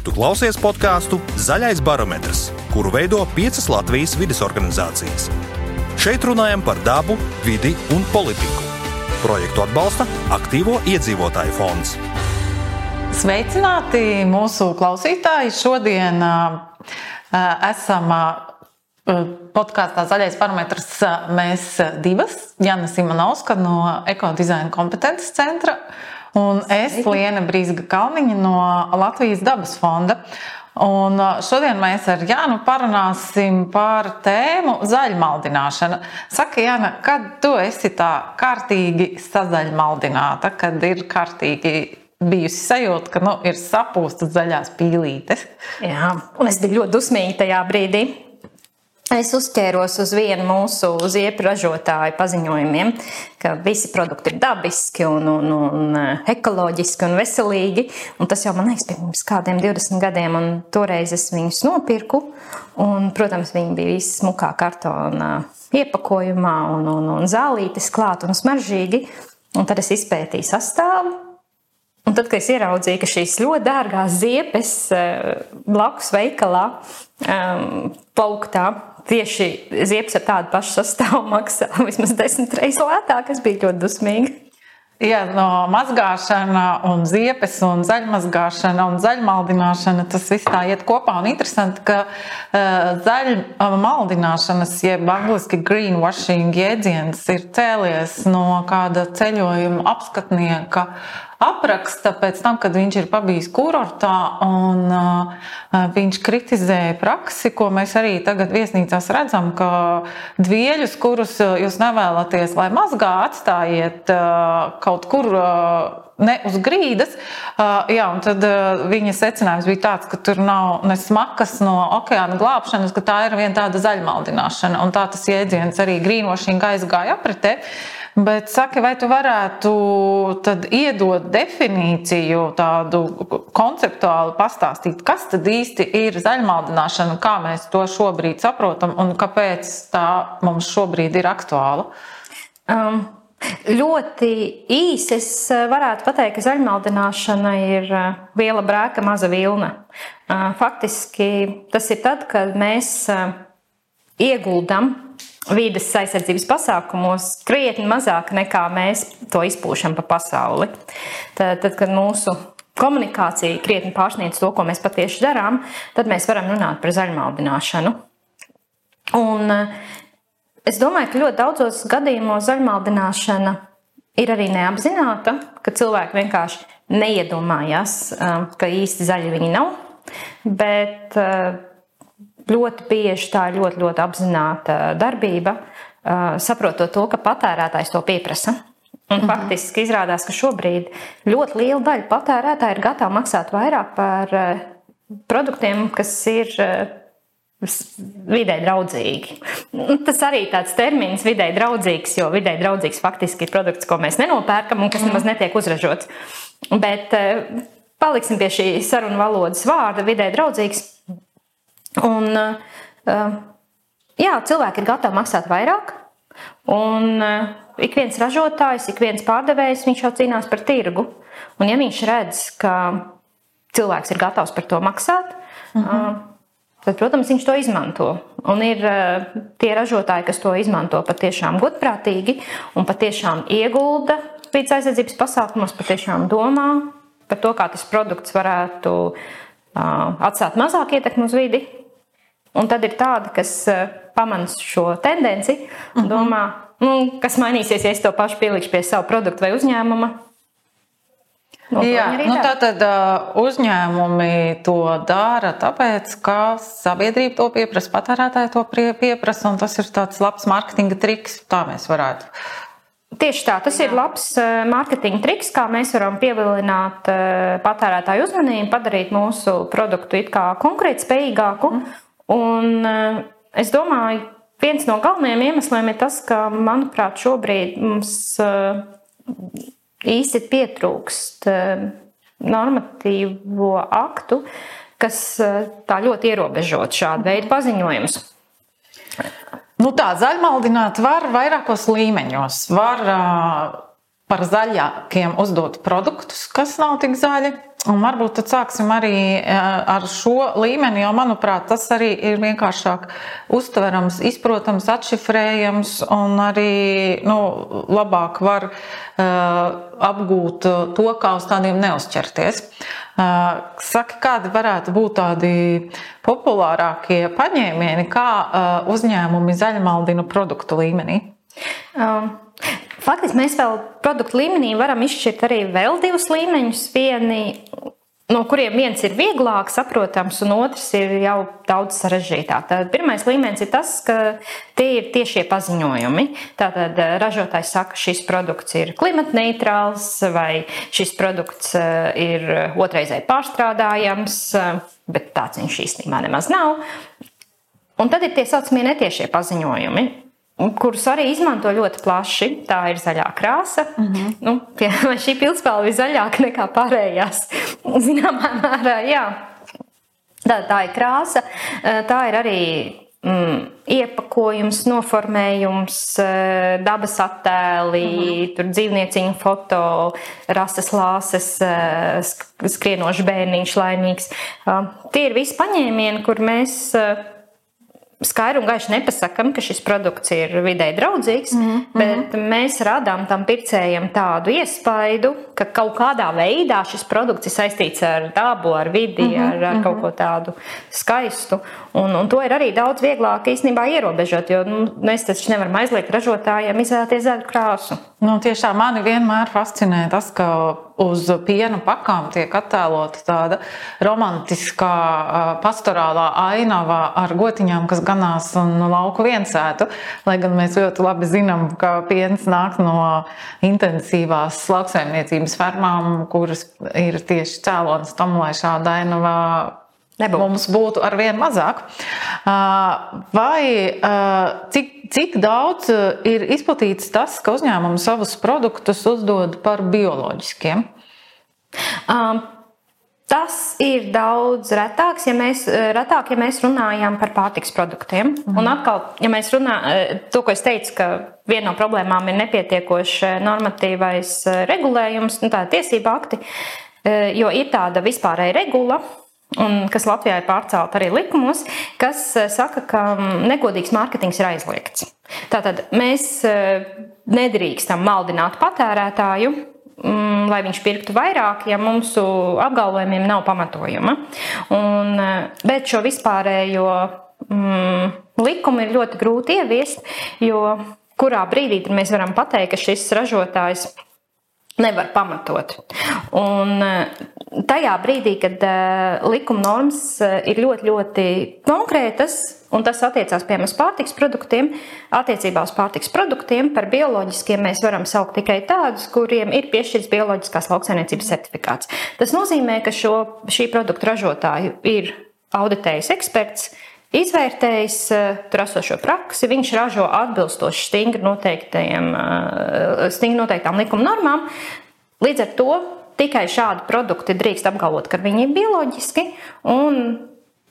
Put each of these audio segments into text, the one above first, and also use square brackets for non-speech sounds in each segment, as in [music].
Tu klausies podkāstu Zaļais barometrs, kuru veido piecas Latvijas vidas organizācijas. Šeit runājam par dabu, vidi un politiku. Projektu atbalsta Aktīvo iedzīvotāju fonds. Sveicināti mūsu klausītāji! Šodien uh, esam uh, podkāstā Zaļais parametrs. Mēs divas, Jana Simonovska no Ekodizaina kompetences centra un es, Liena Brīsga Kalniņa no Latvijas dabas fonda. Un šodien mēs ar Jānu parunāsim par tēmu zaļmaldināšana. Saka, Jāna, kad tu esi tā kārtīgi sazaļmaldināta, kad ir kārtīgi bijusi sajūta, ka nu, ir sapūstas zaļās pīlītes? Jā, un es biju ļoti dusmīga tajā brīdī. Es uzķēros uz vienu mūsu ziepju ražotāju paziņojumiem, ka visi produkti ir dabiski un, un, un ekoloģiski un veselīgi. Un tas jau man liekas, pirms kādiem 20 gadiem, un toreiz es viņus nopirku. Un, protams, viņi bija visi smukā kartona iepakojumā un, un, un zālītes klāt un smaržīgi. Un tad es izpētīju sastāvu. Un tad, kad es ieraudzīju, ka šīs ļoti dārgās ziepes blakus veikalā um, plauktā tieši ziepes ar tādu pašu sastāvu maksā [laughs] vismaz desmit reizes lētāk. Es biju ļoti dusmīga. Jā, no mazgāšana, un ziepes, un zaļmazgāšana un zaļmaldināšana. Tas viss tā iet kopā. Un interesanti, ka uh, zaļmaldināšanas, jeb angļuiski greenwashing jēdziens ir cēlies no kāda ceļojuma apskatnieka apraksta pēc tam, kad viņš ir pabijis kurortā un uh, viņš kritizēja praksi, ko mēs arī tagad viesnīcās redzam, ka dvieļus, kurus jūs nevēlaties, lai mazgā atstājiet uh, kaut kur. Uh, ne uz grīdas. Uh, jā, un tad uh, viņa secinājums bija tāds, ka tur nav ne smakas no okeāna glābšanas, ka tā ir viena tāda zaļmaldināšana. Un tā tas jēdziens arī grīnošīgi aizgāja apritē. Uh, Bet saki, vai tu varētu iedot definīciju, tādu konceptuāli pastāstīt, kas tad īsti ir zaļmaldināšana, kā mēs to šobrīd saprotam un kāpēc tā mums šobrīd ir aktuāla? Um. Ļoti īsi es varētu pateikt, ka zaļmaldināšana ir uh, viela brēka, maza vilna. Uh, faktiski tas ir tad, kad mēs uh, ieguldam vides aizsardzības pasākumos krietni mazāk nekā mēs to izpūšam pa pasauli. Tad, tad kad mūsu komunikācija krietni pārsniedz to, ko mēs patiesi darām, tad mēs varam runāt par zaļmaldināšanu. Un es domāju, ka ļoti daudzos gadījumos zaļmaldināšana ir arī neapzināta, ka cilvēki vienkārši neiedomājās, ka īsti zaļi viņi nav. Bet ļoti bieži tā ir ļoti, ļoti apzināta darbība, saprotot to, ka patērētājs to pieprasa. Un mhm. faktiski izrādās, ka šobrīd ļoti liela daļa patērētāju ir gatava maksāt vairāk par produktiem, kas ir vidē draudzīgi. Nu, tas arī tāds termins, vidē draudzīgs, jo vidē draudzīgs faktiski ir produkts, ko mēs nenopērkam un kas nemaz netiek uzražots. Bet paliksim pie šī sarunu valodas vārda, vidē draudzīgs. Un, uh, jā, cilvēki ir gatavi maksāt vairāk. Un uh, ik viens ražotājs, ik viens pārdevējs, viņš jau cīnās par tirgu. Un, ja viņš redz, ka cilvēks ir gatavs par to maksāt, uh -huh. uh, tad, protams, viņš to izmanto. Un ir tie ražotāji, kas to izmanto patiešām godprātīgi un patiešām iegulda vidas aizsardzības pasākumos, patiešām domā par to, kā tas produkts varētu atstāt mazāk ietekmi uz vidi, Un tad ir tādi, kas eh, pamanā šo tendenci un mhm. domā, nu, kas mainīsies, ja es to pašu pielikšu pie sava produkta vai uzņēmuma. No, Jā, nu tā tad uh, uzņēmumi to dara, tāpēc, ka sabiedrība to pieprasa, patērētāji to pieprasa, un tas ir tāds labs mārketinga triks. Tā mēs varētu. Tieši tā, tas Jā. ir labs mārketinga triks, kā mēs varam pievilināt patērētāju uzmanību, padarīt mūsu produktu it kā konkurētspējīgāku. Mm Un eh, es domāju, viens no galvenajiem iemesliem ir tas, ka, manuprāt, šobrīd mums eh, īsti pietrūkst eh, normatīvo aktu, kas tā ļoti ierobežot šādu veidu paziņojumus. Nu tā zaļmaldināt var vairākos līmeņos. Var uh, par zaļākiem uzdot produktus, kas nav tik zaļi. Un varbūt tad sāksim arī ar šo līmeni, jo, manuprāt, tas arī ir vienkāršāk uztverams, izprotams, atšifrējams un arī nu, labāk var uh, apgūt to, kā uz tādiem neuzķerties. Uh, saki, kādi varētu būt tādi populārākie paņēmieni, kā uh, uzņēmumi zaļmaldina produktu līmenī? Um. Faktiski mēs vēl produktu līmenī varam izšķirt arī vēl divus līmeņus. Vieni, no kuriem viens ir vieglāk saprotams, un otrs ir jau daudz sarežģītāk. Tad pirmais līmenis ir tas, ka tie ir tiešie paziņojumi. Tātad eh, ražotājs saka, ka šis produkts ir klimatneitrāls vai šis produkts eh, ir otrreizēji pārstrādājams, eh, bet tāds viņš īstenībā nemaz nav. Un tad ir tie saucamie netiešie paziņojumi kurus arī izmanto ļoti plaši. Tā ir zaļā krāsa. Mm -hmm. nu, pie, šī pildspēle ir zaļāka nekā pārējās. Zināmā mērā, jā. Tā, tā ir krāsa. Tā ir arī mm, iepakojums, noformējums, dabas attēli, mm -hmm. tur dzīvnieciņu foto, rases lāses, skrienošs bērniņš, laimīgs. Tie ir visi paņēmieni, kur mēs skaidri un gaiši nepasakām, ka šis produkts ir vidē draudzīgs, mm -hmm. bet mēs radām tam pircējam tādu iespaidu, ka kaut kādā veidā šis produkts ir saistīts ar dabu, ar vidi, mm -hmm. ar, ar kaut ko tādu skaistu. Un, un to ir arī daudz vieglāk īstenībā ierobežot, jo nu, mēs taču nevaram aizliegt ražotājiem izvēlēties zaļu krāsu. Nu, tiešām mani vienmēr fascinē tas, ka uz piena pakām tiek attēlota tāda romantiskā, pastorālā ainava ar gotiņām, kas ganās un lauku viensētu. Lai gan mēs ļoti labi zinām, ka piens nāk no intensīvās lauksaimniecības fermām, kuras ir tieši cēlonis tam, lai šāda ainava Nebūtu. mums būtu arvien mazāk. Vai cik, cik daudz ir izplatīts tas, ka uzņēmumi savus produktus uzdod par bioloģiskiem? Um. Tas ir daudz retāks, ja mēs, retāk, ja mēs runājam par pārtiks produktiem. Mm. Un atkal, ja mēs runājam, to, ko es teicu, ka viena no problēmām ir nepietiekošs normatīvais regulējums, nu, tā tiesība akti, jo ir tāda vispārēja regula, un kas Latvijā ir pārcelt arī likumos, kas eh, saka, ka mm, negodīgs mārketings ir aizliegts. Tātad mēs eh, nedrīkstam maldināt patērētāju, mm, lai viņš pirktu vairāk, ja mūsu apgalvojumiem nav pamatojuma. Un, eh, bet šo vispārējo mm, likumu ir ļoti grūti ieviest, jo kurā brīdī mēs varam pateikt, ka šis ražotājs ir nevar pamatot. Un eh, tajā brīdī, kad eh, likuma normas eh, ir ļoti, ļoti konkrētas, un tas attiecās piemēram uz pārtiks produktiem, attiecībā uz pārtiks produktiem par bioloģiskiem mēs varam saukt tikai tādus, kuriem ir piešķirts bioloģiskās lauksainiecības certifikāts. Tas nozīmē, ka šo, šī produktu ražotāju ir auditējis eksperts, Izvērtējis eh, tur esošo praksi, viņš ražo atbilstoši stingri, eh, stingri noteiktām likuma normām. Līdz ar to tikai šādi produkti drīkst apgalvot, ka viņi ir bioloģiski.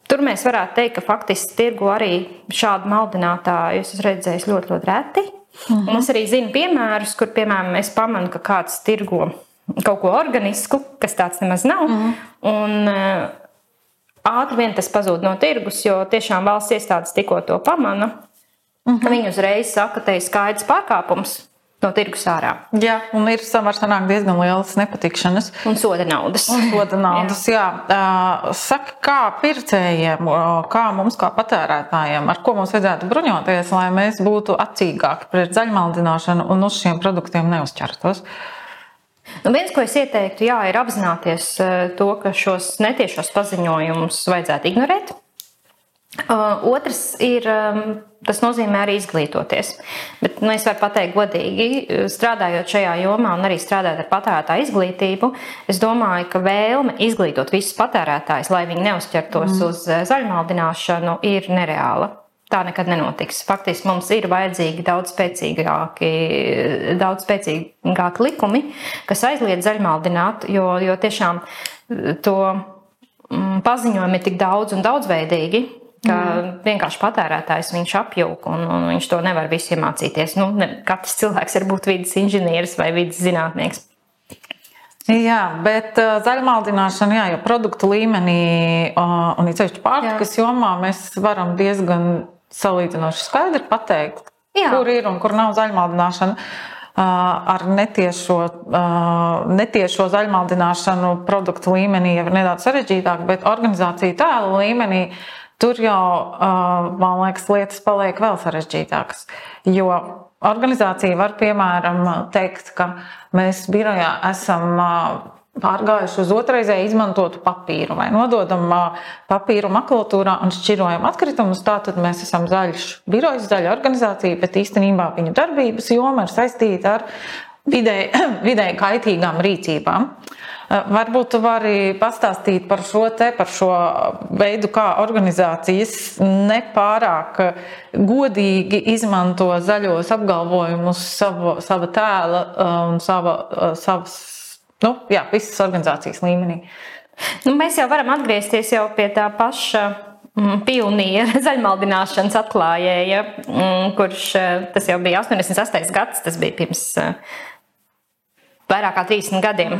Tur mēs varētu teikt, ka faktiski tirgu arī šādu maldinātāju es redzēju ļoti, ļoti reti. Uh mhm. -huh. Es arī zinu piemērus, kur piemēram es pamanu, ka kāds tirgo kaut ko organisku, kas tāds nemaz nav. Uh mhm. -huh. un, eh, ātri vien tas pazūd no tirgus, jo tiešām valsts iestādes tikko to pamana. Uh mhm. -huh. Viņi uzreiz saka, ka te ir skaidrs pārkāpums. No tirgus ārā. Jā, un ir sanākt diezgan lielas nepatikšanas. Un soda naudas. Un soda [laughs] naudas, jā. jā. Saka, kā pircējiem, kā mums, kā patērētājiem, ar ko mums vajadzētu bruņoties, lai mēs būtu acīgāki pret zaļmaldināšanu un uz šiem produktiem neuzķertos? Uh, Nu, viens, ko es ieteiktu, jā, ir apzināties eh, to, ka šos netiešos paziņojumus vajadzētu ignorēt. Uh, otrs ir, um, tas nozīmē arī izglītoties. Bet nu, es varu pateikt, godīgi, strādājot šajā jomā un arī strādājot ar patērētāju izglītību, es domāju, ka vēlme izglītot visus patērētājus, lai viņi neuzķertos mm. uz eh, zaļmaldināšanu, ir nereāla. Tā nekad nenotiks. Faktiski mums ir vajadzīgi daudz spēcīgāki, daudz spēcīgāki likumi, kas aizliedz zaļmaldināt, jo, jo tiešām eh, to mm, paziņojumi ir tik daudz un daudzveidīgi, ka mm. vienkārši patērētājs viņš apjūk un, un viņš to nevar visu iemācīties. Nu, ne, katrs cilvēks var būt vidas inženieris vai vidas zinātnieks. Jā, bet uh, zaļmaldināšana, jā, jau produktu līmenī uh, un sevišķi pārtikas jomā mēs varam diezgan salīdzinoši skaidri pateikt, jā. kur ir un kur nav zaļmaldināšana. Ar netiešo, netiešo zaļmaldināšanu produktu līmenī jau ir nedaudz sarežģītāk, bet organizāciju tēlu līmenī tur jau, man liekas, lietas paliek vēl sarežģītākas. Jo organizācija var, piemēram, teikt, ka mēs birojā esam pārgājuši uz otrreizēju izmantotu papīru vai nododam papīru makulatūrā un šķirojam atkritumus. Tātad mēs esam zaļš birojs, zaļa organizācija, bet īstenībā viņu darbības joma ir saistīta ar vidēji [clears throat] vidē kaitīgām rīcībām. Varbūt tu vari pastāstīt par šo, te, par šo veidu, kā organizācijas nepārāk godīgi izmanto zaļos apgalvojumus sava, sava tēla un sava, savas, nu, jā, visas organizācijas līmenī. Nu, mēs jau varam atgriezties jau pie tā paša mm, pioniera [laughs] zaļmaldināšanas atklājēja, mm, kurš tas jau bija 88. gads, tas bija pirms vairāk kā 30 gadiem.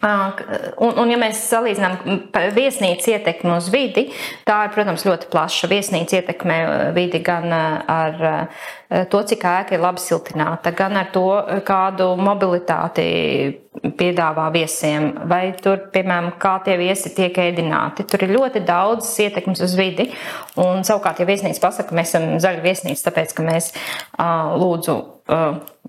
Un, un, ja mēs salīdzinām viesnīcas ietekmi uz vidi, tā ir, protams, ļoti plaša. Viesnīca ietekmē vidi gan ar to, cik ēka ir labi siltināta, gan ar to, kādu mobilitāti piedāvā viesiem, vai tur, piemēram, kā tie viesi tiek ēdināti. Tur ir ļoti daudz ietekmes uz vidi. Un, savukārt, ja viesnīca pasaka, ka mēs esam zaļa viesnīca, tāpēc, ka mēs lūdzu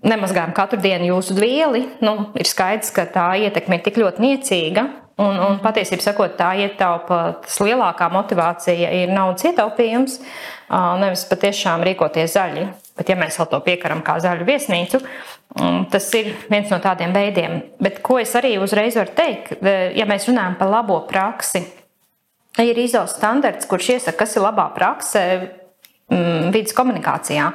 nemazgājam katru dienu jūsu dvieli, nu, ir skaidrs, ka tā ietekme ir tik ļoti niecīga. Un, un patiesībā sakot, tā ietaupa, tas lielākā motivācija ir naudas ietaupījums, nevis patiešām rīkoties zaļi. Bet, ja mēs vēl to piekaram kā zaļu viesnīcu, tas ir viens no tādiem veidiem. Bet ko es arī uzreiz varu teikt, ja mēs runājam par labo praksi, ir ISO standarts, kurš iesaka, kas ir labā prakse mm, vidas komunikācijā.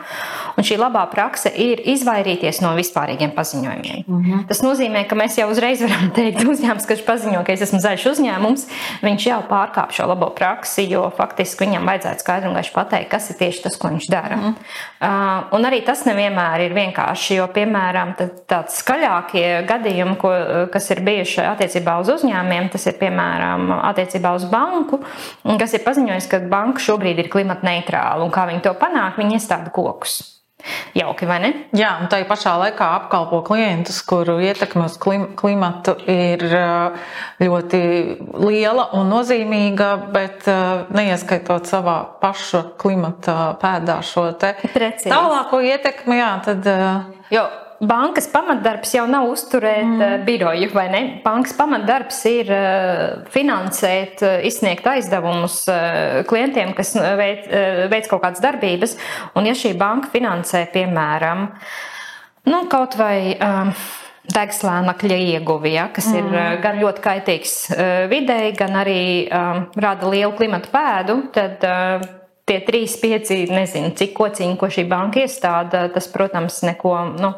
Un šī labā prakse ir izvairīties no vispārīgiem paziņojumiem. Mm -hmm. Tas nozīmē, ka mēs jau uzreiz varam [laughs] teikt, uzņēmums, kurš paziņo, ka es esmu zaļš uzņēmums, viņš jau pārkāp šo labo praksi, jo faktiski viņam vajadzētu skaidri un gaiši pateikt, kas ir tieši tas, ko viņš dara. Mm -hmm. uh, un arī tas nevienmēr ir vienkārši, jo, piemēram, tāds skaļākie gadījumi, ko, kas ir bijuši attiecībā uz uzņēmumiem, tas ir piemēram attiecībā uz banku, kas ir paziņojis, ka banka šobrīd ir klimata neitrāla un kā viņi to panāk, viņi iestāda kokus. Jauki, vai ne? Jā, un tā pašā laikā apkalpo klientus, kuru ietekme uz klimatu ir ļoti liela un nozīmīga, bet neieskaitot savā paša klimata pēdā šo tālāko ietekmi, jā, tad. Jo bankas pamatdarbs jau nav uzturēt mm. Eh, biroju, vai ne? Bankas pamatdarbs ir eh, finansēt, eh, izsniegt aizdevumus klientiem, kas veic, veic kaut kādas darbības. Un ja šī banka finansē, piemēram, nu, kaut vai. Um, degslēnakļa ieguvi, ja, kas mm. ir gan ļoti kaitīgs videi, gan arī um, rada lielu klimatu pēdu, tad tie trīs, pieci, nezinu, cik kociņi, ko šī banka iestāda, tas, protams, neko, nu,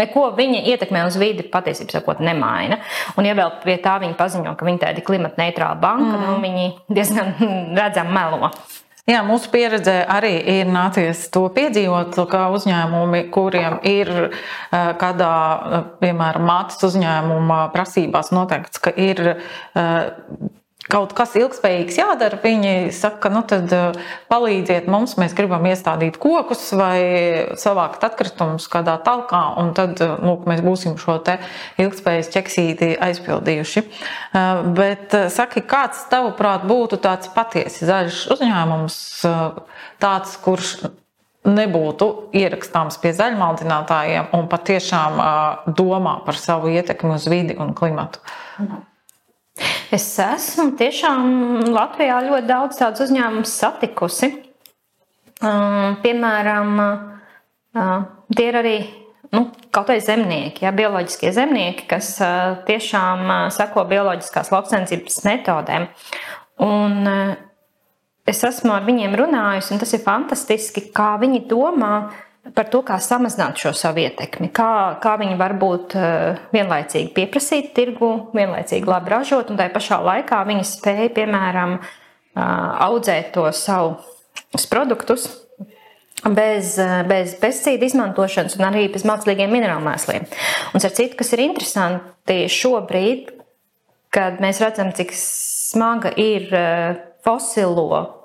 neko viņa ietekmē uz vidi patiesībā sakot nemaina. Un, ja vēl pie tā viņi paziņo, ka viņi tāda klimata neitrāla banka, mm. nu, viņi diezgan [laughs] redzami melo. Jā, mūsu pieredze arī ir nācies to piedzīvot, ka uzņēmumi, kuriem ir eh, kādā, eh, piemēram, mātes uzņēmuma prasībās noteikts, ka ir eh, kaut kas ilgspējīgs jādara, viņi saka, nu tad eh, palīdziet mums, mēs gribam iestādīt kokus vai savākt atkritumus kādā talkā, un tad eh, lūk, mēs būsim šo ilgspējas ķeksīti aizpildījuši. Eh, bet saki, kāds tavuprāt būtu tāds patiesi zaļš uzņēmums, tāds, kurš nebūtu ierakstāms pie zaļmaldinātājiem un patiešām domā par savu ietekmi uz vidi un klimatu? Mhm. Es esmu tiešām Latvijā ļoti daudz tādu uzņēmumu satikusi. Piemēram, tie ir arī nu, kaut vai zemnieki, ja, bioloģiskie zemnieki, kas tiešām seko bioloģiskās lauksainicības metodēm. Un es esmu ar viņiem runājusi, un tas ir fantastiski, kā viņi domā par to, kā samazināt šo savu ietekmi, kā, kā viņi var būt eh, vienlaicīgi pieprasīt tirgu, vienlaicīgi labi ražot, un tajā pašā laikā viņi spēja, piemēram, eh, audzēt to savu produktus bez, bez pesticīdu izmantošanas un arī bez mākslīgiem minerālu mēsliem. Un ar citu, kas ir interesanti šobrīd, kad mēs redzam, cik smaga ir fosilo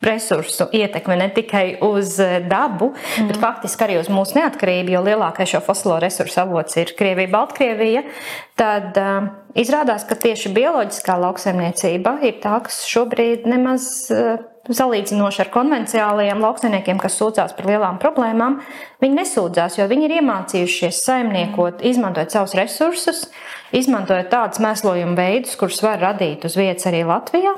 resursu ietekme ne tikai uz eh, dabu, mm. bet faktiski arī uz mūsu neatkarību, jo lielākais šo fosilo resursu avots ir Krievija, Baltkrievija. Tad uh, izrādās, ka tieši bioloģiskā lauksaimniecība ir tā, kas šobrīd nemaz uh, salīdzinoši ar konvencionālajiem lauksaimniekiem, kas sūdzās par lielām problēmām, viņi nesūdzās, jo viņi ir iemācījušies saimniekot, izmantojot savus resursus, izmantojot tādus mēslojumu veidus, kurus var radīt uz vietas arī Latvijā.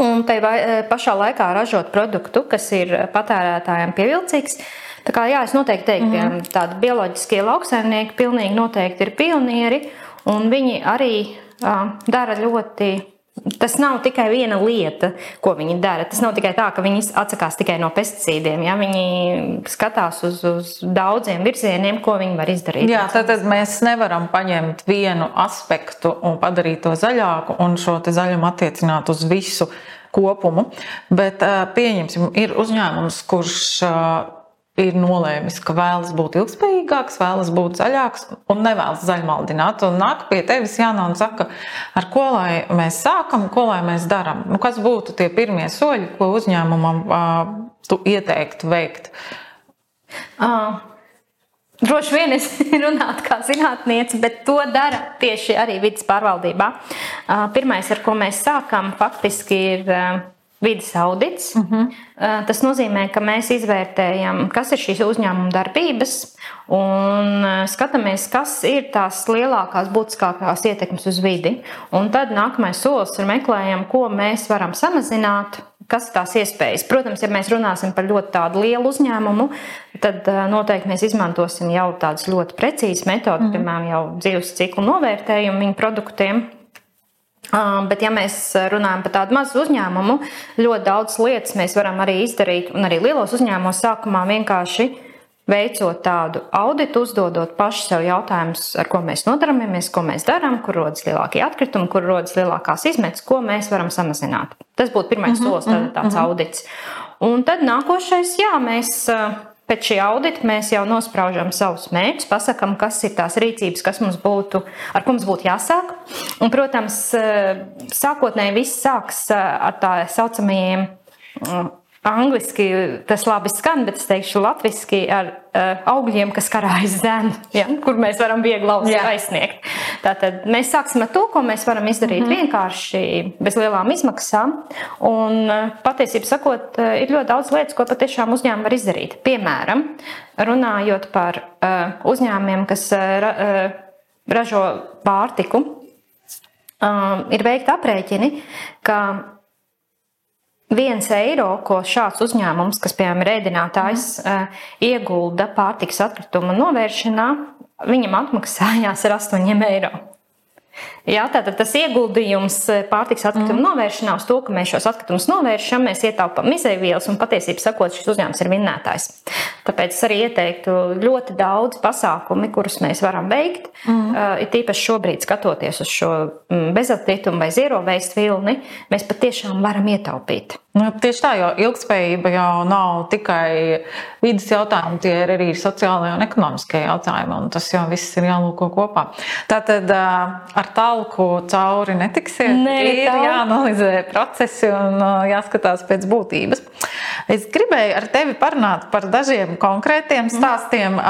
Un tai e, pašā laikā ražot produktu, kas ir patērētājiem pievilcīgs. Tā kā, jā, es noteikti teiktu, mm -hmm. tādi bioloģiskie lauksaimnieki pilnīgi noteikti ir pionieri, un viņi arī uh, dara ļoti Tas nav tikai viena lieta, ko viņi dara. Tas nav tikai tā, ka viņi atsakās tikai no pesticīdiem. Ja? Viņi skatās uz, uz daudziem virzieniem, ko viņi var izdarīt. Jā, tad, tad mēs nevaram paņemt vienu aspektu un padarīt to zaļāku un šo zaļumu attiecināt uz visu kopumu. Bet pieņemsim, ir uzņēmums, kurš ir nolēmis, ka vēlas būt ilgspējīgāks, vēlas būt zaļāks un nevēlas zaļmaldināt. Un nāk pie tevis Jāna un saka, ar ko lai mēs sākam, ko lai mēs darām. Nu, kas būtu tie pirmie soļi, ko uzņēmumam uh, tu ieteiktu veikt? Uh. Droši vien es [laughs] runātu kā zinātniece, bet to dara tieši arī vidas pārvaldībā. Pirmais, ar ko mēs sākam, faktiski ir vidas audits. Uh mhm. -huh. Tas nozīmē, ka mēs izvērtējam, kas ir šīs uzņēmuma darbības un skatāmies, kas ir tās lielākās, būtiskākās ietekmes uz vidi. Un tad nākamais solis ir meklējam, ko mēs varam samazināt. Kas ir tās iespējas? Protams, ja mēs runāsim par ļoti tādu lielu uzņēmumu, tad noteikti mēs izmantosim jau tādas ļoti precīzas metodas, mm. piemēram, jau dzīves ciklu novērtējumu viņu produktiem, Bet, ja mēs runājam par tādu mazu uzņēmumu, ļoti daudz lietas mēs varam arī izdarīt. Un arī lielos uzņēmumos sākumā vienkārši veicot tādu auditu, uzdodot paši sev jautājumus, ar ko mēs nodaramies, ko mēs darām, kur rodas lielākie atkritumi, kur rodas lielākās izmetas, ko mēs varam samazināt. Tas būtu pirmais mm -hmm, solis, tad, tāds mm -hmm. audits. Un tad nākošais, jā, mēs Pēc šī audita mēs jau nospraužam savus mērķus, pasakām, kas ir tās rīcības, kas mums būtu, ar ko mums būtu jāsāk. Un, protams, eh, sākotnēji viss sāks eh, ar tā saucamajiem Angliski tas labi skan, bet es teikšu latviešu ar uh, augļiem, kas karājas [laughs] zem, ja, kur mēs varam viegli aizsniegt. Tātad mēs sāksim ar to, ko mēs varam izdarīt mm -hmm. vienkārši, bez lielām izmaksām. Un uh, patiesībā sakot, uh, ir ļoti daudz lietas, ko patiešām uzņēmumi var izdarīt. Piemēram, runājot par uh, uzņēmumiem, kas ra, uh, ražo pārtiku, uh, ir veikti aprēķini, ka viens eiro, ko šāds uzņēmums, kas piemēram ir ēdinātājs, mm. iegulda pārtiks atkritumu novēršanā, viņam atmaksājās ar 8 eiro. Jā, tātad tas ieguldījums eh, pārtiks atkritumu mm. novēršanā uz to, ka mēs šos atkritumus novēršam, mēs ietaupām izēvielas un patiesībā sakot, šis uzņēmums ir vinnētājs. Tāpēc es arī ieteiktu ļoti daudz pasākumu, kurus mēs varam veikt. Mm. Uh, ir tīpaši šobrīd skatoties uz šo mm, bezatkritumu vai zero waste vilni, mēs patiešām varam ietaupīt. Nu, tieši tā, jo ilgspējība jau nav tikai vidas jautājumi, tie ir arī sociālai un ekonomiskie jautājumi, un tas jau viss ir jālūko kopā. Tātad ar talku cauri netiksiet. Nē, ir tā. jāanalizē procesi un jāskatās pēc būtības. Es gribēju ar tevi parunāt par dažiem konkrētiem mhm. stāstiem,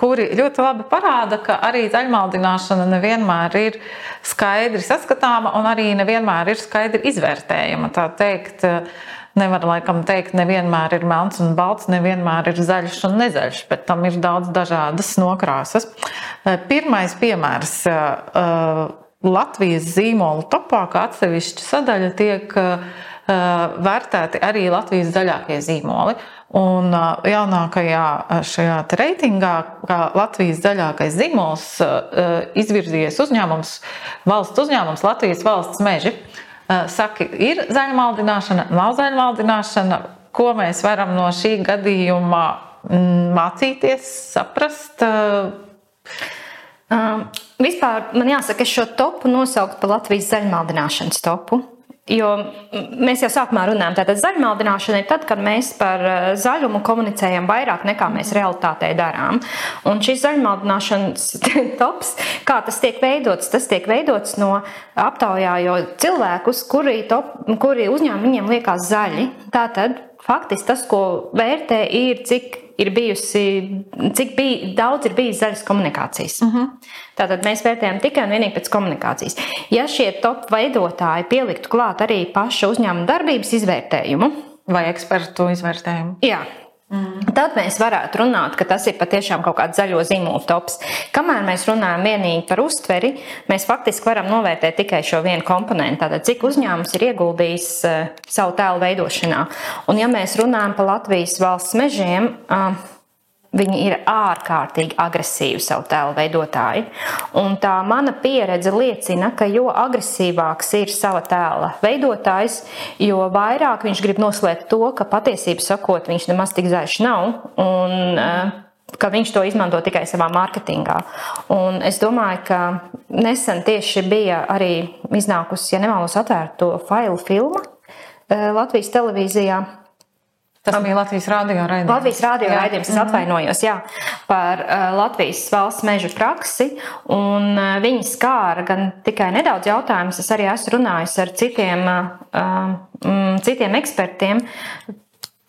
kuri ļoti labi parāda, ka arī zaļmaldināšana nevienmēr ir skaidri saskatāma un arī nevienmēr ir skaidri izvērtējama. Tā teikt, nevar laikam teikt, nevienmēr ir melns un balts, nevienmēr ir zaļš un nezaļš, bet tam ir daudz dažādas nokrāsas. Pirmais piemērs. Latvijas zīmolu topā, kā atsevišķa sadaļa, tiek vērtēti arī Latvijas zaļākie zīmoli. Un jaunākajā šajā reitingā, kā Latvijas zaļākais zīmols, izvirzījies uzņēmums, valsts uzņēmums Latvijas valsts meži. Saki, ir zaļmaldināšana, nav zaļmaldināšana, ko mēs varam no šī gadījuma mm, mācīties, saprast? Um, vispār man jāsaka, es šo topu nosaucu par Latvijas zaļmaldināšanas topu. Jo mēs jau sākumā runājām, tātad zaļmaldināšana ir tad, kad mēs par zaļumu komunicējam vairāk nekā mēs realitātē darām. Un šis zaļmaldināšanas [laughs] tops, kā tas tiek veidots, tas tiek veidots no aptaujājot cilvēkus, kuri, top, kuri uzņēmumi viņiem liekas zaļi. Tātad faktiski tas, ko vērtē, ir cik ir bijusi, cik bij, daudz ir bijis zaļas komunikācijas. Uh mhm. -huh. Tātad mēs vērtējam tikai un vienīgi pēc komunikācijas. Ja šie top veidotāji pieliktu klāt arī pašu uzņēmuma darbības izvērtējumu vai ekspertu izvērtējumu, jā, Mm. Tad mēs varētu runāt, ka tas ir patiešām kaut kāds zaļo zīmolu tops. Kamēr mēs runājam vienīgi par uztveri, mēs faktiski varam novērtēt tikai šo vienu komponentu. Tātad, cik uzņēmums ir ieguldījis uh, savu tēlu veidošanā. Un, ja mēs runājam par Latvijas valsts mežiem, uh, Viņi ir ārkārtīgi agresīvi savu tēlu veidotāji. Un tā mana pieredze liecina, ka jo agresīvāks ir sava tēla veidotājs, jo vairāk viņš grib noslēpt to, ka patiesībā sakot, viņš nemaz tik zaļš nav. Un, eh, Ka viņš to izmanto tikai savā mārketingā. Un es domāju, ka nesen tieši bija arī iznākusi, ja nemaldos, atvērto failu filma eh, Latvijas televīzijā Tas bija Latvijas rādio raidījums. Latvijas rādio raidījums, es mhm. atvainojos, jā, par uh, Latvijas valsts meža praksi. Un, uh, viņi skāra gan tikai nedaudz jautājumus, es arī esmu runājis ar citiem, uh, um, citiem ekspertiem.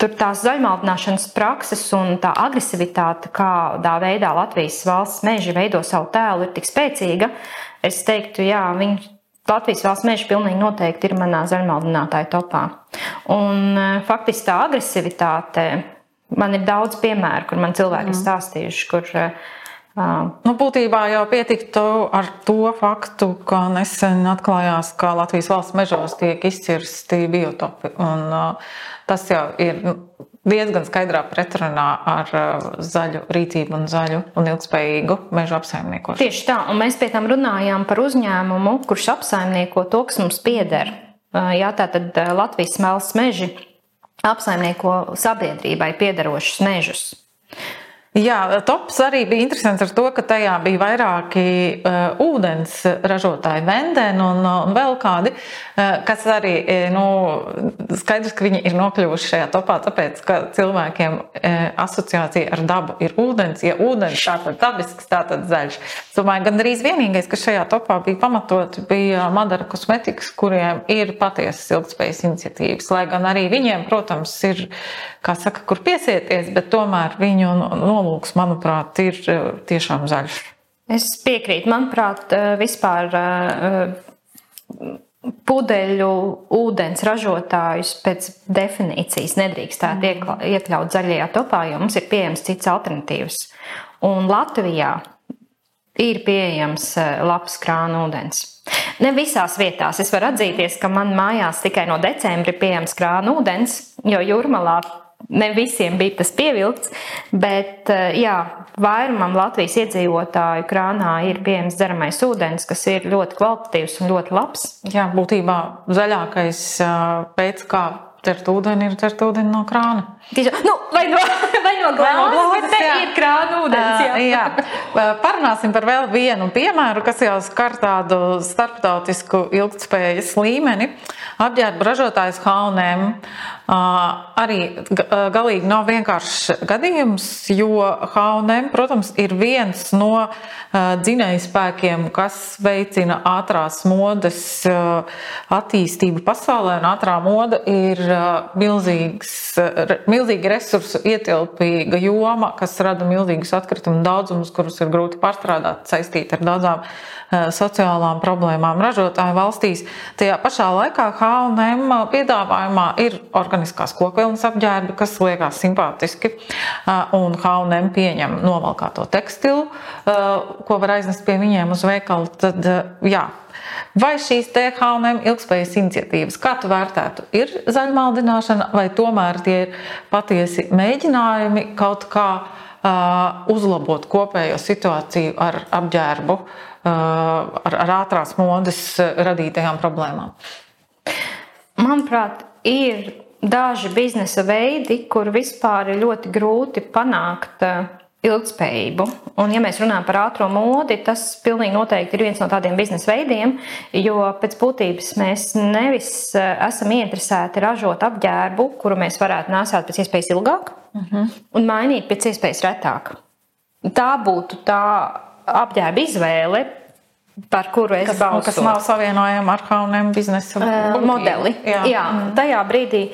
Tur tās zaļmaldināšanas prakses un tā agresivitāte, kādā veidā Latvijas valsts meži veido savu tēlu, ir tik spēcīga. Es teiktu, jā, viņi Latvijas valsts meža pilnīgi noteikti ir manā zaļmaldinātāja topā. Un e, faktiski tā agresivitāte, man ir daudz piemēru, kur man cilvēki ir mm. stāstījuši, kur uh, Nu, būtībā jau pietiktu ar to faktu, ka nesen atklājās, ka Latvijas valsts mežos tiek izcirsti biotopi. Un, uh, tas jau ir nu, diezgan skaidrā pretrunā ar uh, zaļu rīcību un zaļu un ilgspējīgu mežu apsaimniekošanu. Tieši tā, un mēs pie tam runājām par uzņēmumu, kurš apsaimnieko to, kas mums pieder. Uh, jā, tā tad uh, Latvijas smelts meži apsaimnieko sabiedrībai piederošus mežus. Jā, tops arī bija interesants ar to, ka tajā bija vairāki uh, ūdens ražotāji, Vendēni un, un vēl kādi, uh, kas arī, nu, skaidrs, ka viņi ir nokļuvuši šajā topā, tāpēc, ka cilvēkiem uh, asociācija ar dabu ir ūdens. Ja ūdens tātad dabisks, tātad zaļš. Es domāju, gan arī vienīgais, kas šajā topā bija pamatot, bija Madara kosmetikas, kuriem ir patiesas ilgspējas iniciatīvas, lai gan arī viņiem, protams, ir, kā saka, kur piesieties, bet tomēr viņu no, nolūks, manuprāt, ir eh, tiešām zaļš. Es piekrītu. Manuprāt, eh, vispār eh, pudeļu ūdens ražotājus pēc definīcijas nedrīkstētu mm. iekļaut zaļajā topā, jo mums ir pieejams cits alternatīvas. Un Latvijā ir pieejams labs krāna ūdens. Ne visās vietās. Es varu atzīties, ka man mājās tikai no decembra ir pieejams krāna ūdens, jo jūrmalā ne visiem bija tas pievilkts, bet eh, jā, vairumam Latvijas iedzīvotāju krānā ir pieejams dzeramais ūdens, kas ir ļoti kvalitatīvs un ļoti labs. Jā, būtībā zaļākais pēc kā Dzert ūdeni ir dzert ūdeni no krāna. Tieši, nu, [laughs] vai no, vai no glāzes, bet te ir krāna ūdens. Jā. jā. Parunāsim par vēl vienu piemēru, kas jau skar tādu starptautisku ilgtspējas līmeni. Apģērba ražotājs Haunēm arī galīgi nav vienkāršs gadījums, jo Haunēm, protams, ir viens no dzinēju spēkiem, kas veicina ātrās modes attīstību pasaulē, un ātrā moda ir milzīgs, milzīgi resursu ietilpīga joma, kas rada milzīgus atkritumu daudzumus, kurus ir grūti pārstrādāt, saistīt ar daudzām sociālām problēmām ražotāju valstīs. Tajā pašā laikā H&M piedāvājumā ir organiskās kokvilnas apģērbi, kas liekas simpātiski, un H&M pieņem novalkāto tekstilu, ko var aiznest pie viņiem uz veikalu. Tad, jā, Vai šīs THM ilgspējas iniciatīvas, kā tu vērtētu, ir zaļmaldināšana, vai tomēr tie ir patiesi mēģinājumi kaut kā uzlabot kopējo situāciju ar apģērbu, ar, ar ātrās modes radītajām problēmām? Manuprāt, ir daži biznesa veidi, kur vispār ir ļoti grūti panākt ilgspējību. Un, ja mēs runājam par ātrā modi, tas pilnīgi noteikti ir viens no tādiem biznesa veidiem, jo pēc būtības mēs nevis eh, esam ieinteresēti ražot apģērbu, kuru mēs varētu nesāt pēc iespējas ilgāk uh -huh. un mainīt pēc iespējas retāk. Tā būtu tā apģērba izvēle, par kuru es balsoju. Kas nav savienojama ar jauniem biznesa uh, modeli. Jā. Jā, mm. tajā brīdī,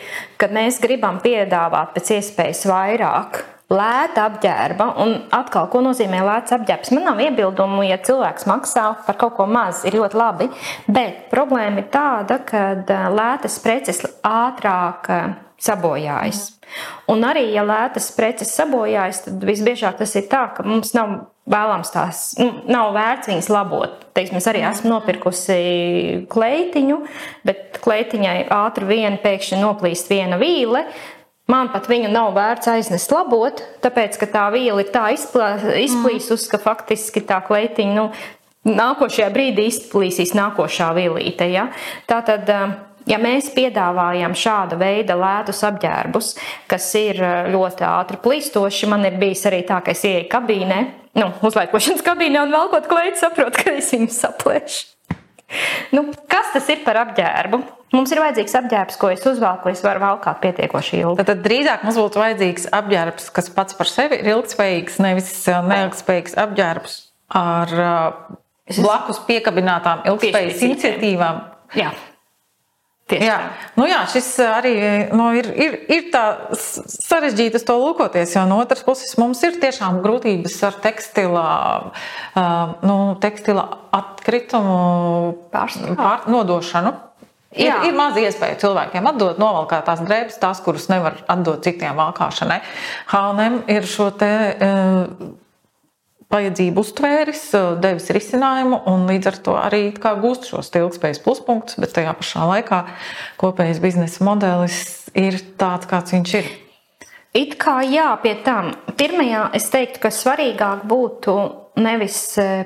kad mēs gribam piedāvāt pēc iespējas vairāk lēta apģērba. Un atkal, ko nozīmē lēts apģērbs? Man nav iebildumu, ja cilvēks maksā par kaut ko maz, ir ļoti labi. Bet problēma ir tāda, ka lētas preces ātrāk sabojājas. Un arī, ja lētas preces sabojājas, tad visbiežāk tas ir tā, ka mums nav vēlams tās, nu, nav vērts viņas labot. Teiksim, es arī esmu nopirkusi kleitiņu, bet kleitiņai ātri vien pēkšņi noplīst viena vīle. Man pat viņu nav vērts aiznest labot, tāpēc ka tā viela ir tā izplīsusi, ka faktiski tā kleitiņa nu, nākošajā brīdī izplīsīs nākošā vilīte. Ja? Tātad, um, ja mēs piedāvājam šāda veida lētus apģērbus, kas ir uh, ļoti ātri plīstoši, man ir bijis arī tā, ka es ieeju kabīnē, nu, uzlaikošanas kabīnē un velkot kleitu, saprotu, ka es viņu saplēšu. Nu, kas tas ir par apģērbu? Mums ir vajadzīgs apģērbs, ko es uzvelku, es varu valkāt pietiekoši ilgi. Tad, tad drīzāk mums būtu vajadzīgs apģērbs, kas pats par sevi ir ilgspējīgs, nevis uh, neilgspējīgs apģērbs ar uh, blakus piekabinātām ilgspējas iniciatīvām. Jā. Tieši jā, nu jā, šis arī nu, ir, ir, ir tā sarežģīti uz to lūkoties, jo no otras puses mums ir tiešām grūtības ar tekstila, nu, tekstila atkritumu pār, nodošanu. Ir, jā. ir maz iespēja cilvēkiem atdot novalkātās drēbes, tās, kuras nevar atdot citiem valkāšanai. Halnem ir šo te. Uh, vajadzību uztvēris, devis risinājumu un līdz ar to arī gūst šos ilgspējas pluspunktus, bet tajā pašā laikā kopējais biznesa modelis ir tāds, kāds viņš ir. It kā jā, pie tam. Pirmajā es teiktu, ka svarīgāk būtu nevis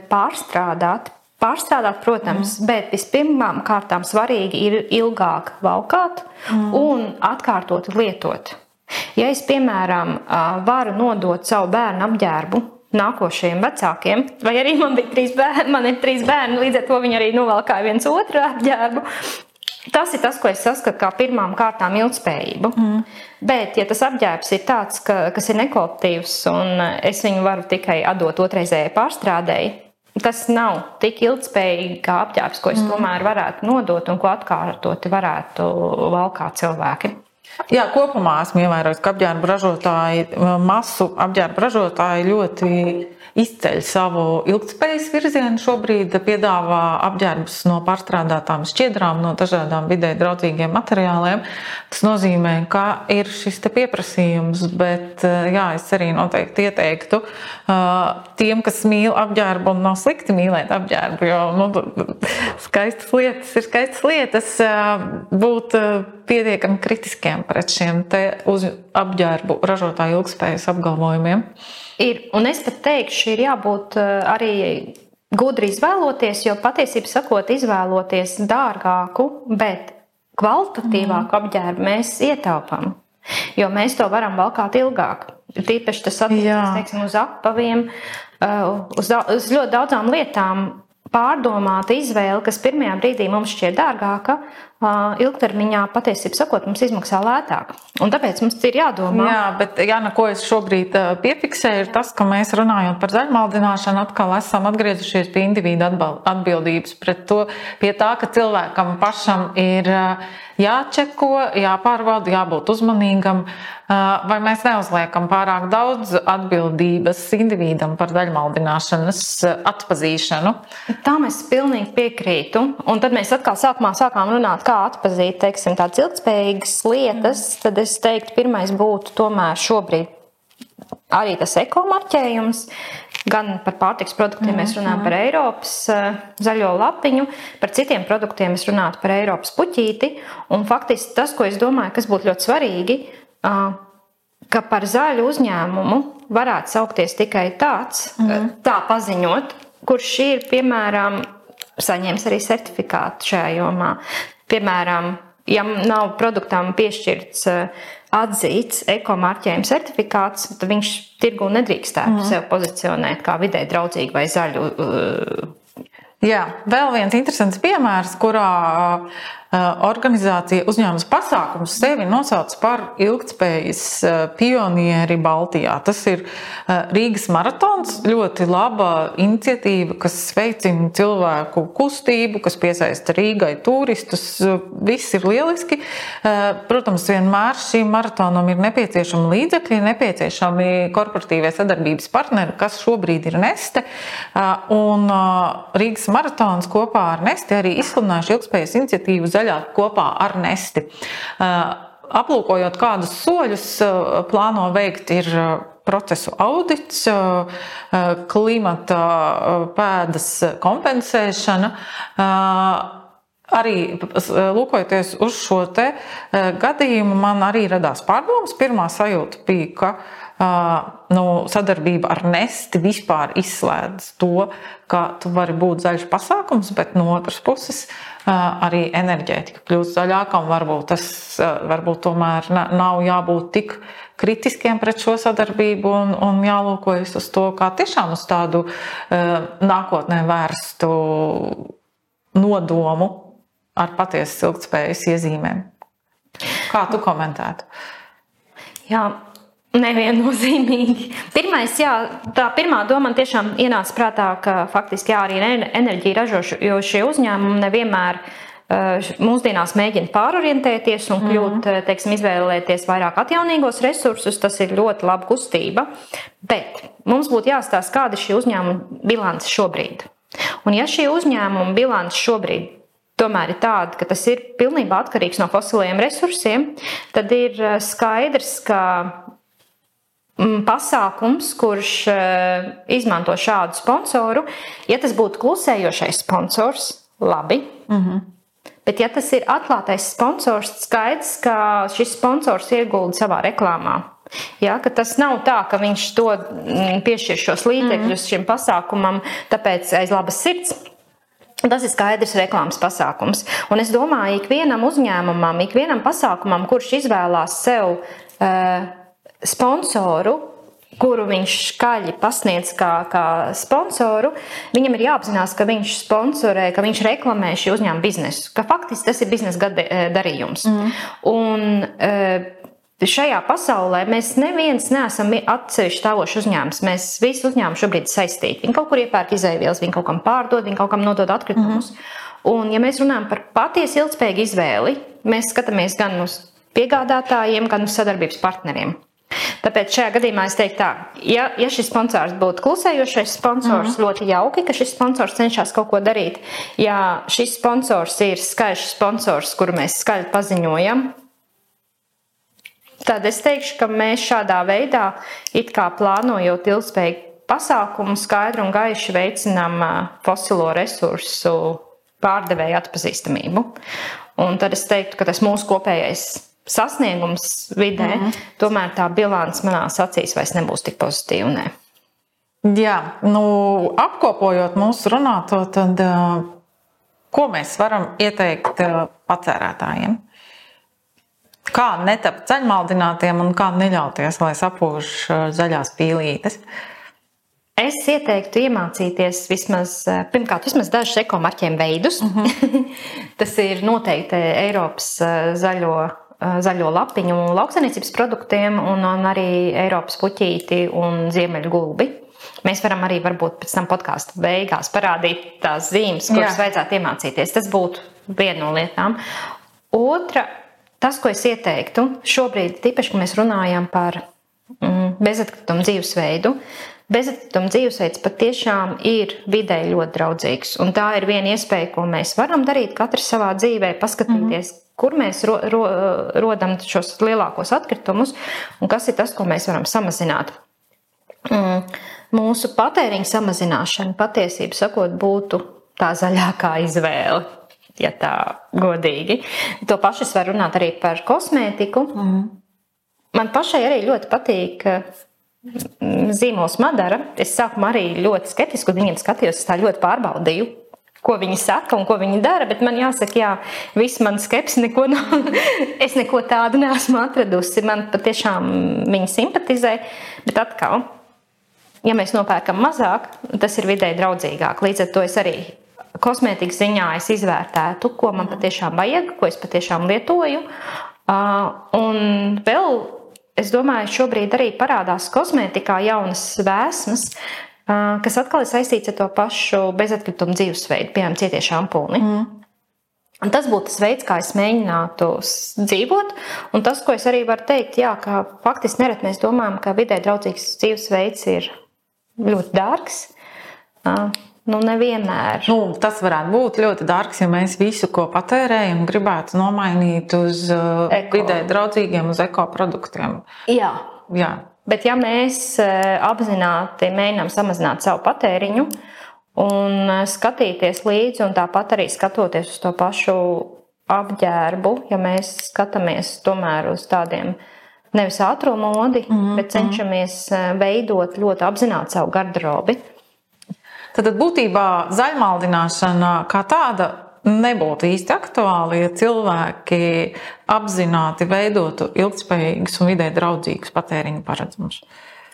pārstrādāt, pārstrādāt, protams, mm. bet vispirmām kārtām svarīgi ir ilgāk valkāt mm. un atkārtot lietot. Ja es, piemēram, varu nodot savu bērnu apģērbu nākošajiem vecākiem, vai arī man bija trīs bērni, man ir trīs bērni, līdz ar to viņi arī novalkāja viens otru apģērbu. Tas ir tas, ko es saskatu kā pirmām kārtām ilgspējību. Mm. Bet, ja tas apģērbs ir tāds, ka, kas ir nekvalitatīvs un es viņu varu tikai atdot otrreizējai pārstrādēji, tas nav tik ilgspējīgi kā apģērbs, ko es mm. tomēr varētu nodot un ko atkārtoti varētu valkāt cilvēki. Jā, kopumā esmu ievērojis, ka apģērba ražotāji, masu apģērba ražotāji ļoti izceļ savu ilgspējas virzienu. Šobrīd piedāvā apģērbus no pārstrādātām šķiedrām, no dažādām vidē draudzīgiem materiāliem. Tas nozīmē, ka ir šis pieprasījums, bet jā, es arī noteikti ieteiktu tiem, kas mīl apģērbu un nav slikti mīlēt apģērbu, jo nu, [laughs] skaistas lietas ir skaistas lietas, būt pietiekami kritiskiem pret šiem uz apģērbu ražotāju ilgspējas apgalvojumiem. Ir, un es pat teikšu, ir jābūt eh, arī gudri izvēloties, jo patiesībā sakot, izvēloties dārgāku, bet kvalitatīvāku mm. apģērbu mēs ietaupām. Jo mēs to varam valkāt ilgāk. Tīpaši tas attiecas uz apaviem, eh, uz, uz ļoti daudzām lietām. Pārdomāta izvēle, kas pirmajā brīdī mums šķiet dārgāka, ilgtermiņā patiesībā sakot, mums izmaksā lētāk. Un tāpēc mums ir jādomā. Jā, bet Jāna, ko es šobrīd piefiksēju, ir tas, ka mēs runājot par zaļmaldināšanu, atkal esam atgriezušies pie individu atbildības, pret to, pie tā, ka cilvēkam pašam ir jāčeko, jāpārbauda, jābūt uzmanīgam. Vai mēs neuzliekam pārāk daudz atbildības individam par daļmaldināšanas atpazīšanu? Tam es pilnīgi piekrītu. Un tad mēs atkal sākumā sākām runāt, kā atpazīt teiksim, tādas ilgspējīgas lietas. Tad es teiktu, pirmais būtu tomēr šobrīd arī tas ekomarķējums. Gan par pārtiks produktiem mēs runājam par Eiropas eh, zaļo lapiņu, par citiem produktiem mēs runājam par Eiropas puķīti. Un faktiski tas, ko es domāju, kas būtu ļoti svarīgi, ka par zaļu uzņēmumu varētu saukties tikai tāds, mm. tā paziņot, kurš ir, piemēram, saņēmis arī certifikātu šajā jomā. Piemēram, ja nav produktam piešķirts atzīts ekomarķējuma certifikāts, tad viņš tirgu nedrīkstētu mm. sev pozicionēt kā vidē draudzīgu vai zaļu. Jā, vēl viens interesants piemērs, kurā organizācija uzņēmums pasākums sevi nosauc par ilgspējas pionieri Baltijā. Tas ir Rīgas maratons, ļoti laba iniciatīva, kas veicina cilvēku kustību, kas piesaista Rīgai turistus. Viss ir lieliski. Protams, vienmēr šīm maratonam ir nepieciešami līdzekļi, nepieciešami korporatīvie sadarbības partneri, kas šobrīd ir Neste. Un Rīgas maratons kopā ar Nesti arī izsludinājuši ilgspējas iniciatīvu zaļā kopā ar Nesti. Aplūkojot, kādus soļus plāno veikt, ir procesu audits, klimata pēdas kompensēšana. Arī lūkojoties uz šo gadījumu, man arī radās pārdomas. Pirmā sajūta bija, ka nu, sadarbība ar Nesti vispār izslēdz to, ka tu vari būt zaļš pasākums, bet no otras puses arī enerģētika kļūst zaļāka varbūt tas varbūt tomēr nav jābūt tik kritiskiem pret šo sadarbību un, un jālūkojas uz to kā tiešām uz tādu nākotnē vērstu nodomu ar patiesas ilgspējas iezīmēm. Kā tu komentētu? Jā, Neviennozīmīgi. Pirmais, jā, tā pirmā doma man tiešām ienāca prātā, ka faktiski jā, arī enerģija ražošie uzņēmumi nevienmēr uh, mūsdienās mēģina pārorientēties un kļūt, mm teiksim, izvēlēties vairāk atjaunīgos resursus. Tas ir ļoti laba kustība. Bet mums būtu jāstāsta, kāda ir šī uzņēmuma bilance šobrīd. Un ja šī uzņēmuma bilance šobrīd tomēr ir tāda, ka tas ir pilnībā atkarīgs no fosiliem resursiem, tad ir skaidrs, ka pasākums, kurš eh, izmanto šādu sponsoru. Ja tas būtu klusējošais sponsors, labi. Mm -hmm. Bet, ja tas ir atklātais sponsors, skaidrs, ka šis sponsors iegulda savā reklāmā. Ja, tas nav tā, ka viņš to mm, piešķir šos līdzekļus mm -hmm. šim pasākumam, tāpēc aiz labas sirds. Tas ir skaidrs reklāmas pasākums. Un es domāju, ka ikvienam uzņēmumam, ikvienam pasākumam, kurš izvēlās sev uh, sponsoru, kuru viņš skaļi pasniedz kā, kā sponsoru, viņam ir jāapzinās, ka viņš sponsorē, ka viņš reklamē šī uzņēmuma biznesu, ka faktiski tas ir biznesa eh, darījums. Mm. Un, eh, Šajā pasaulē mēs neviens neesam atsevišķi stāvošs uzņēmums. Mēs visi uzņēmumi šobrīd ir saistīti. Viņi kaut kur iepērk izēvielas, viņi kaut kam pārdod, viņi kaut kam nodod atkritumus. Mm -hmm. Un, ja mēs runājam par patiesi ilgspējīgu izvēli, mēs skatāmies gan uz piegādātājiem, gan uz sadarbības partneriem. Tāpēc šajā gadījumā es teiktu, tā, ja, ja šis sponsors būtu klusējošais sponsors, mm -hmm. ļoti jauki, ka šis sponsors cenšas kaut ko darīt. Ja šis sponsors ir skaļš sponsors, kuru mēs skaļi paziņojam, tad es teikšu, ka mēs šādā veidā, it kā plānojot ilgspējīgu pasākumu, skaidru un gaiši veicinām fosilo resursu pārdevēju atpazīstamību. Un tad es teiktu, ka tas mūsu kopējais sasniegums vidē, mm -hmm. tomēr tā bilants manās acīs vairs nebūs tik pozitīva. Ne. Jā, nu, apkopojot mūsu runāto, tad ko mēs varam ieteikt patērētājiem? Kā netapt ceļmaldinātiem un kā neļauties, lai sapūž zaļās pīlītes? Es ieteiktu iemācīties vismaz, pirmkārt, vismaz dažus ekomarķiem veidus. Mm -hmm. [laughs] Tas ir noteikti Eiropas zaļo zaļo lapiņu lauksaimniecības produktiem un, un arī Eiropas puķīti un ziemeļu gulbi. Mēs varam arī varbūt pēc tam podkāstu beigās parādīt tās zīmes, kuras Jā. vajadzētu iemācīties. Tas būtu viena no lietām. Otra, tas, ko es ieteiktu, šobrīd, tīpaši, kad mēs runājam par mm, bezatkritumu dzīvesveidu, Bezatkrituma dzīvesveids patiešām ir videi ļoti draudzīgs. Un tā ir viena iespēja, ko mēs varam darīt katrs savā dzīvē, paskatīties, mm -hmm kur mēs ro, ro, rodam šos lielākos atkritumus un kas ir tas, ko mēs varam samazināt. Mm, mūsu patēriņa samazināšana patiesībā sakot, būtu tā zaļākā izvēle. Ja tā godīgi. To pašu es varu runāt arī par kosmētiku. Mm. Man pašai arī ļoti patīk zīmols Madara. Es sākumā arī ļoti skeptiski uz viņiem skatījos, tā ļoti pārbaudīju. ko viņi saka un ko viņi dara, bet man jāsaka, jā, viss man skepsi neko nav. [laughs] es neko tādu neesmu atradusi. Man patiešām viņi simpatizē, bet atkal, ja mēs nopērkam mazāk, tas ir vidēji draudzīgāk. Līdz ar to es arī kosmētikas ziņā izvērtētu, ko man patiešām vajag, ko es patiešām lietoju. Un vēl es domāju, šobrīd arī parādās kosmētikā jaunas vēsmas, kas atkal ir saistīts ar to pašu bezatkritumu dzīvesveidu, piemēram, cietie šampūni. Mm. Un tas būtu tas veids, kā es mēģinātu dzīvot. Un tas, ko es arī varu teikt, jā, ka faktiski nereti mēs domājam, ka vidē draudzīgs dzīvesveids ir ļoti dārgs. Nu, nevienmēr. Nu, tas varētu būt ļoti dārgs, ja mēs visu, ko patērējam, gribētu nomainīt uz eko. vidē draudzīgiem, uz ekoproduktiem. Jā. Jā. Bet, ja mēs e, apzināti mēģinām samazināt savu patēriņu un e, skatīties līdzi, un tāpat arī skatoties uz to pašu apģērbu, ja mēs skatāmies tomēr uz tādiem nevis ātrā modi, mm -hmm. bet cenšamies e, veidot ļoti apzināti savu garderobi. Tad būtībā zaļmaldināšana kā tāda nebūtu īsti aktuāli, ja cilvēki apzināti veidotu ilgspējīgus un vidē draudzīgus patēriņa paredzumus.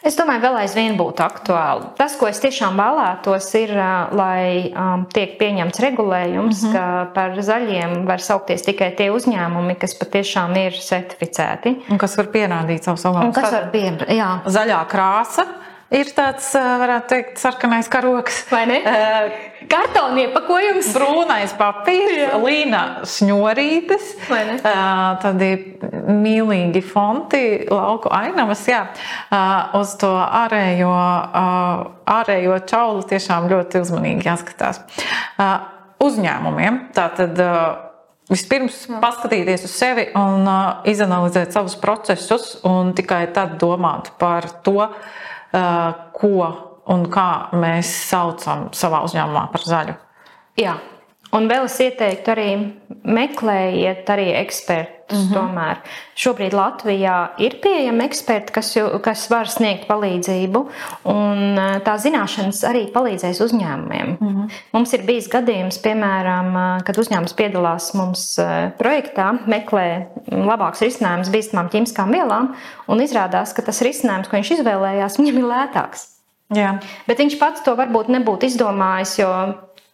Es domāju, vēl aizvien būtu aktuāli. Tas, ko es tiešām vēlētos, ir, lai um, tiek pieņemts regulējums, mm -hmm. ka par zaļiem var saukties tikai tie uzņēmumi, kas patiešām ir certificēti. Un kas var pierādīt savu savu Kas var pierādīt? Zaļā krāsa ir tāds, varētu teikt, sarkanais karoks. Vai ne? Kartona iepakojums, brūnais papīrs, līna šņurītes, tādi mīlīgi fonti, lauku ainavas. Jā. Uz to ārējo, ārējo čaulu tiešām ļoti uzmanīgi jāskatās. Uzņēmumiem tātad. Vispirms paskatīties uz sevi un uh, izanalizēt savus procesus, un tikai tad domāt par to, uh, ko un kā mēs saucam savā uzņēmumā par zaļu. Jā. Un vēl es ieteiktu arī meklējiet arī ekspertus. Mm -hmm. Tomēr šobrīd Latvijā ir pieejami eksperti, kas, ju, kas var sniegt palīdzību, un tā zināšanas arī palīdzēs uzņēmumiem. Mm -hmm. Mums ir bijis gadījums, piemēram, kad uzņēmums piedalās mums projektā, meklē labākus risinājumus bīstamām ķīmiskām vielām, un izrādās, ka tas risinājums, ko viņš izvēlējās, viņam ir lētāks. Jā. Bet viņš pats to varbūt nebūtu izdomājis, jo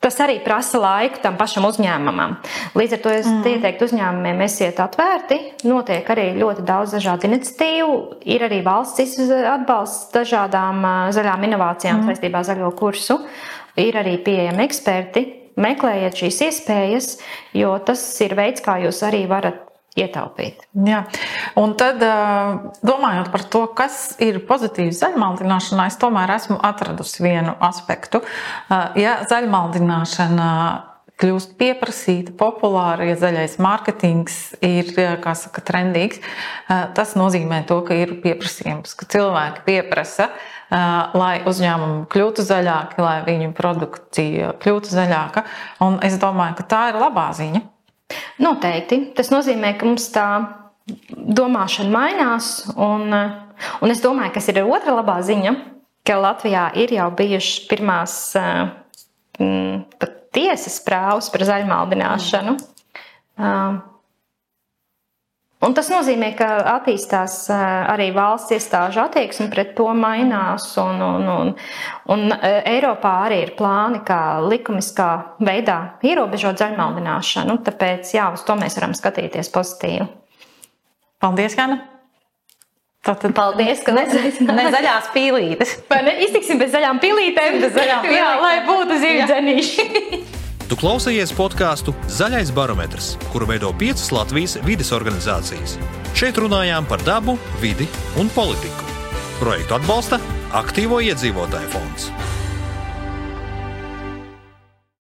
Tas arī prasa laiku tam pašam uzņēmumam. Līdz ar to es mm. ieteiktu uzņēmumiem, esiet atvērti. Notiek arī ļoti daudz dažādu iniciatīvu. Ir arī valsts atbalsts dažādām zaļām inovācijām mm. saistībā ar zaļo kursu. Ir arī pieejami eksperti. Meklējiet šīs iespējas, jo tas ir veids, kā jūs arī varat ietaupīt. Jā. Un tad, domājot par to, kas ir pozitīvs zaļmaldināšanā, es tomēr esmu atradusi vienu aspektu. Ja zaļmaldināšana kļūst pieprasīta, populāra, ja zaļais mārketings ir saka, trendīgs, tas nozīmē to, ka ir pieprasījums, ka cilvēki pieprasa, lai uzņēmumi kļūtu zaļāki, lai viņu produkcija kļūtu zaļāka. Un es domāju, ka tā ir labā ziņa. Noteikti. Tas nozīmē, ka mums tā domāšana mainās. Un, un es domāju, kas ir otra labā ziņa, ka Latvijā ir jau bijušas pirmās mm, tiesas prāvas par zaļmaldināšanu. Mm. Un tas nozīmē, ka attīstās arī valsts iestāžu attieksme pret to mainās. Un, un, un, un Eiropā arī ir plāni, kā likumiskā veidā ierobežot zaļmaldināšanu. Tāpēc jā, uz to mēs varam skatīties pozitīvi. Paldies, Jana! Tātad, Paldies, ka ne, ne zaļās pīlītes. Vai ne? Iztiksim bez zaļām pīlītēm. Bez zaļām [laughs] pīlītēm. Jā, lai būtu zivju dzenīši. [laughs] Tu klausījies podkāstu Zaļais barometrs, kuru veido piecas Latvijas vides organizācijas. Šeit runājām par dabu, vidi un politiku. Projektu atbalsta Aktīvo iedzīvotāju fonds.